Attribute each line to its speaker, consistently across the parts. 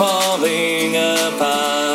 Speaker 1: Falling apart.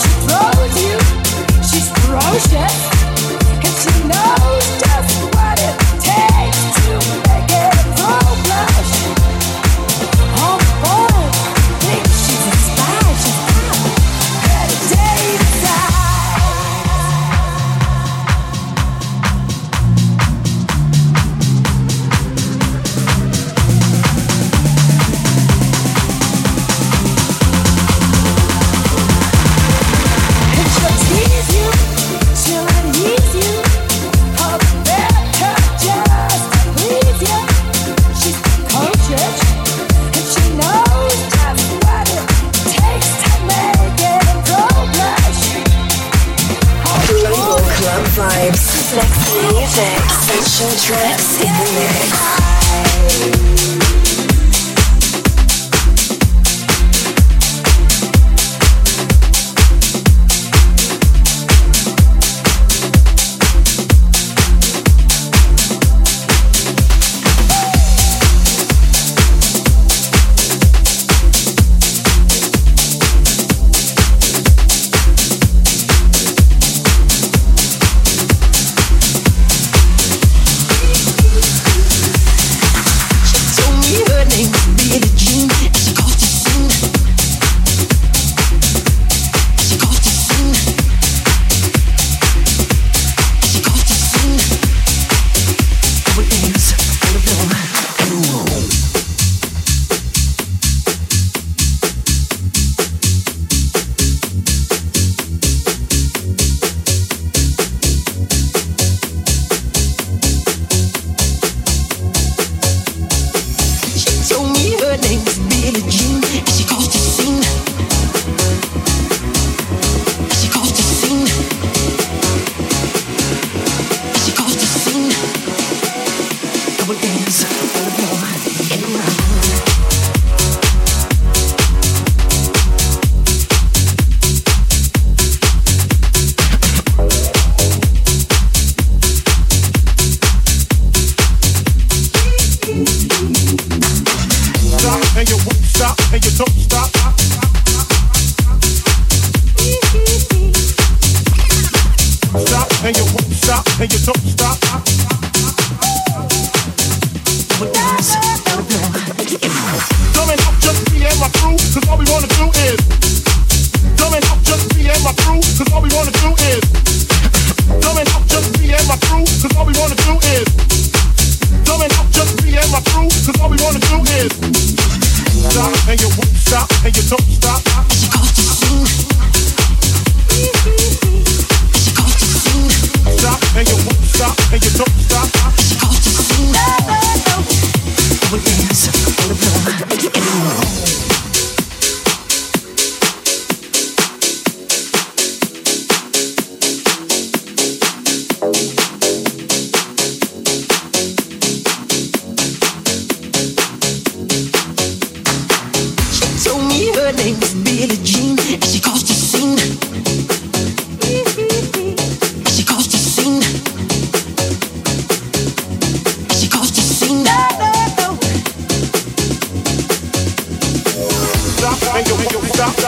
Speaker 1: She
Speaker 2: throws you. She's ferocious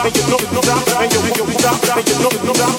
Speaker 2: and you know that, and
Speaker 3: you know that, and you
Speaker 4: know that.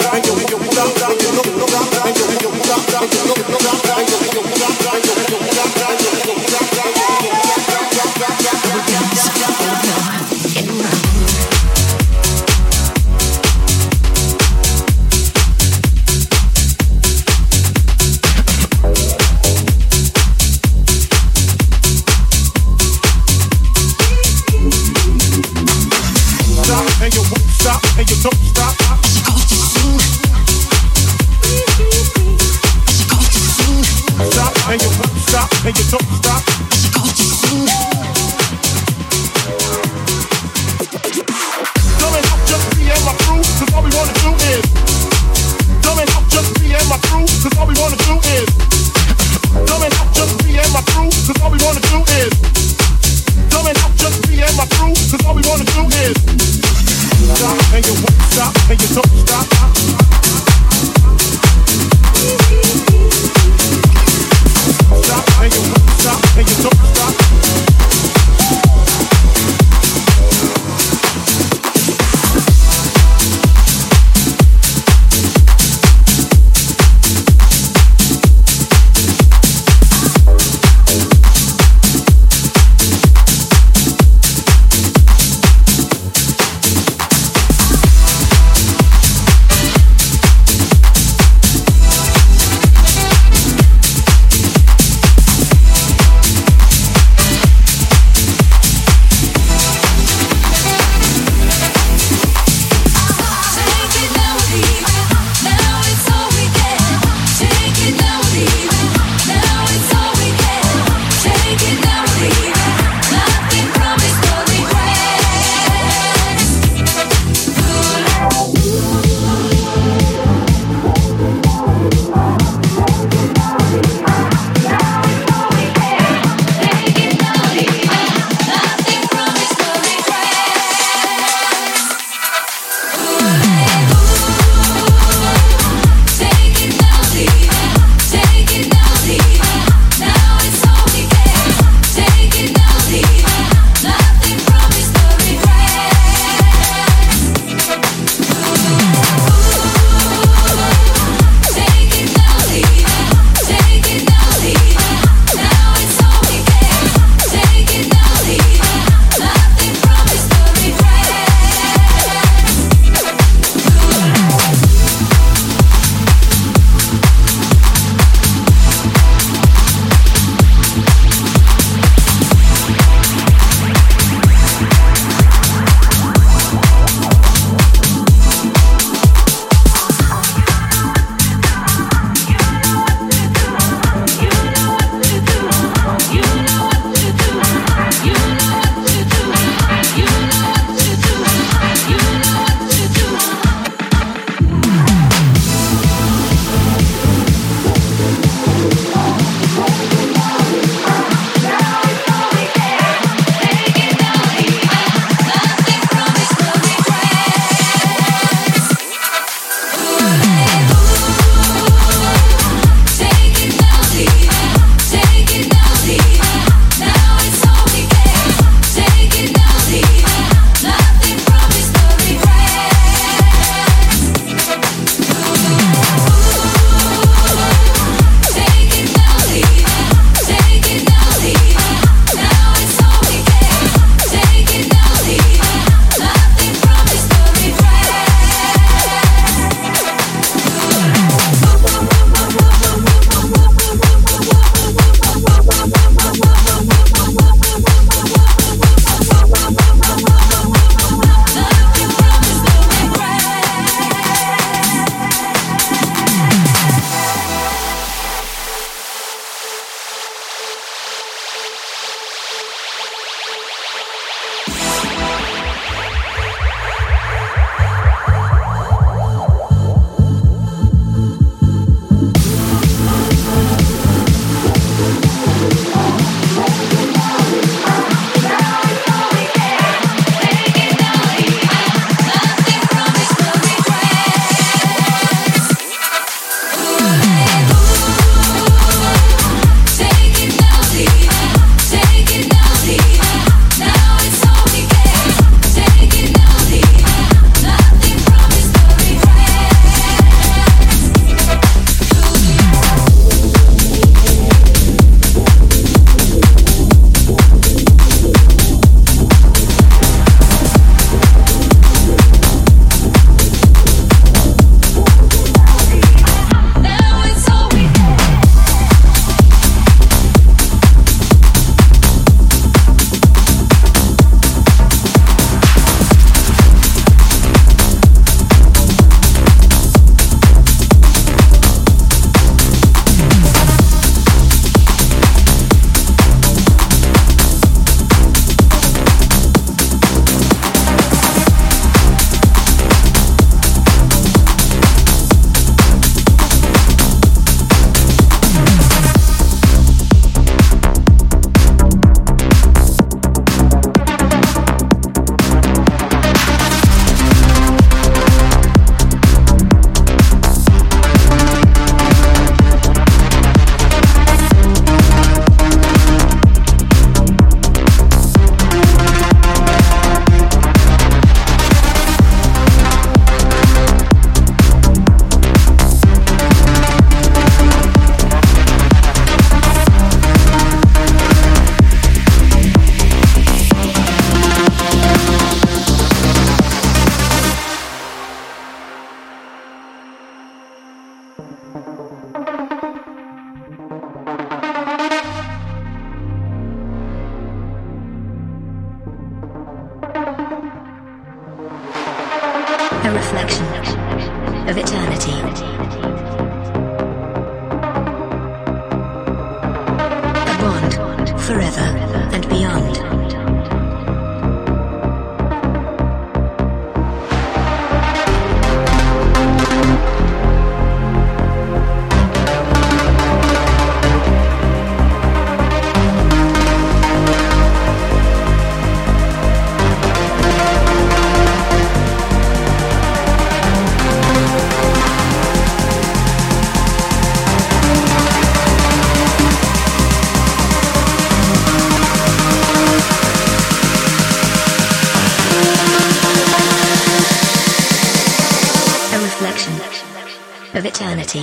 Speaker 4: of eternity.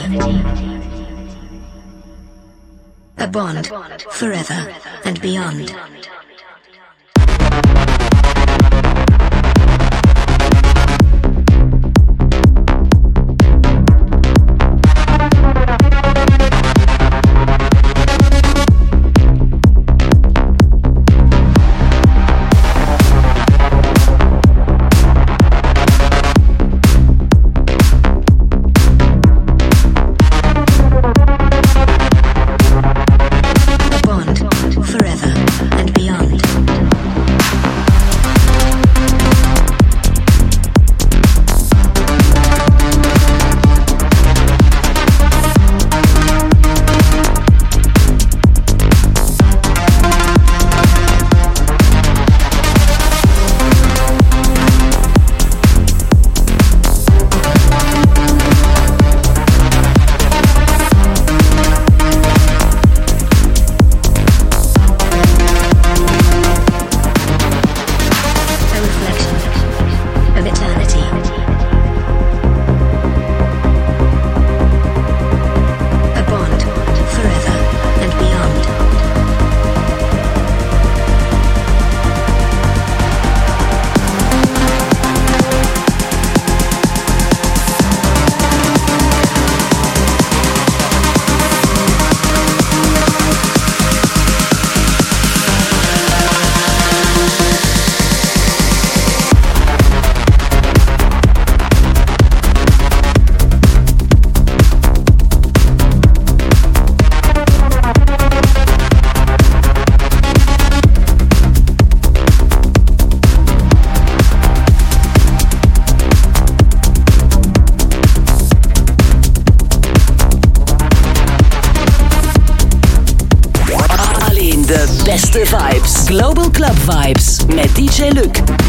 Speaker 4: A
Speaker 5: bond, forever and beyond. DJ Luke.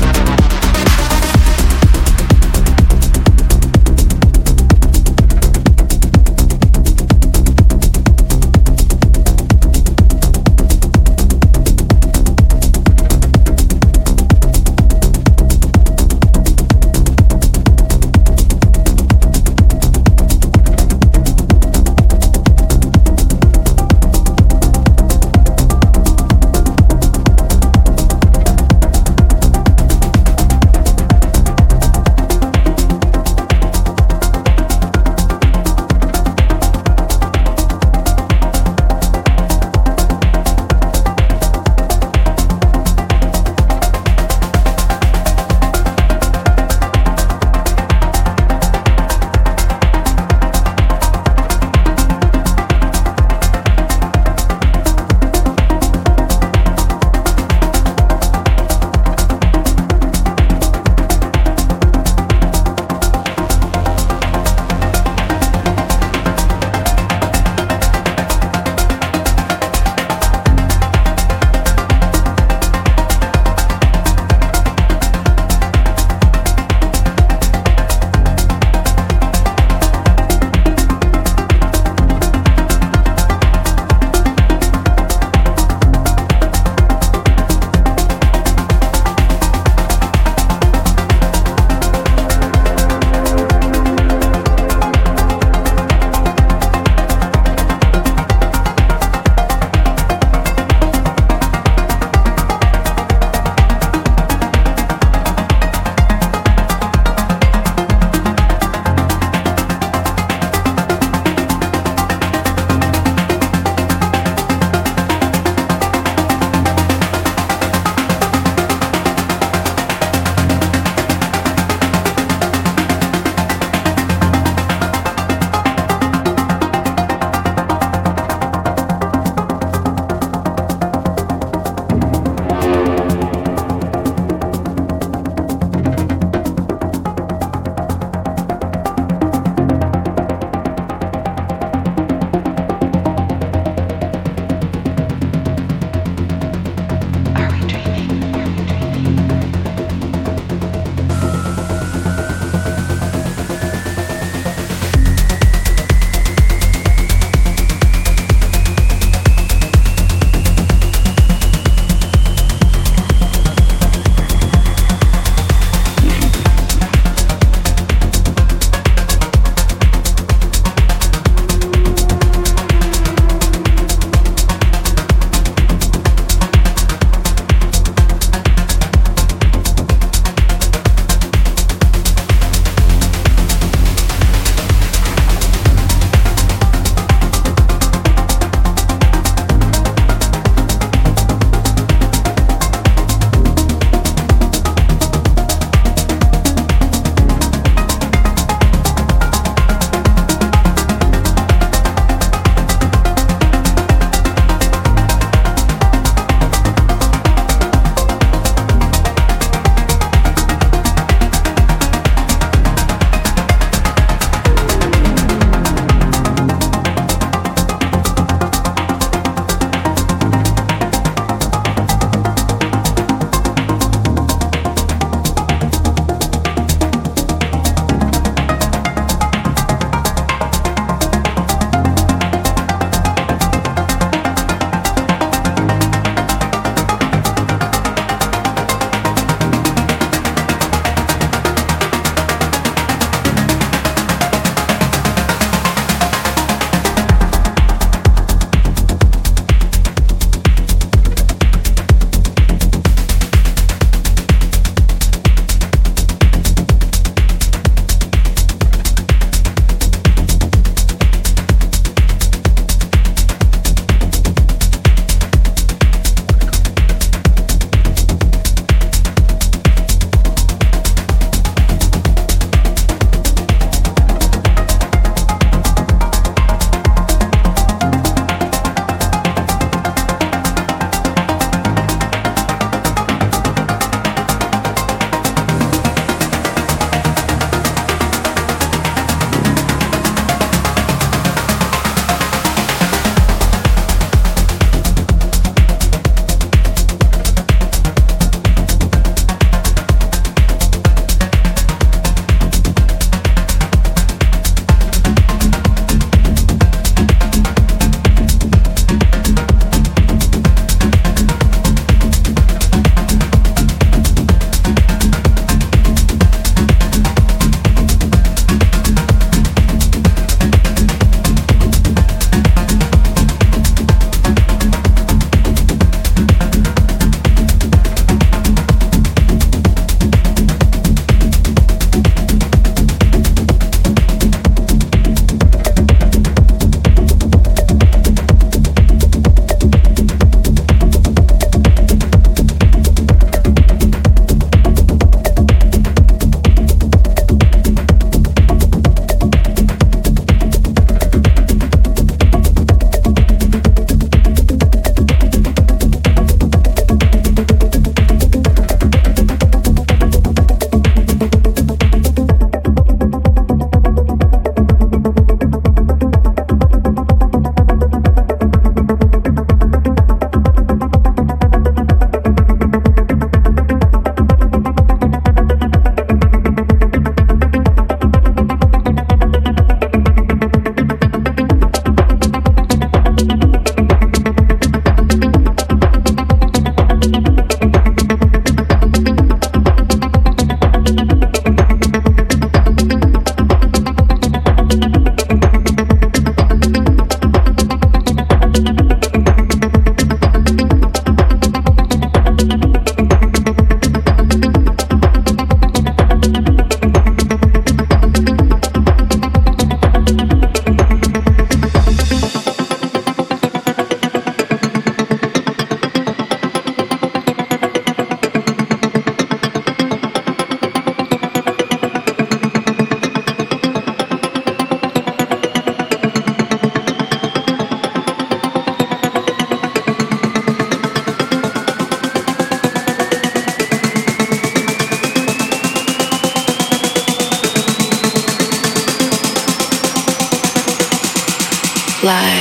Speaker 4: fly.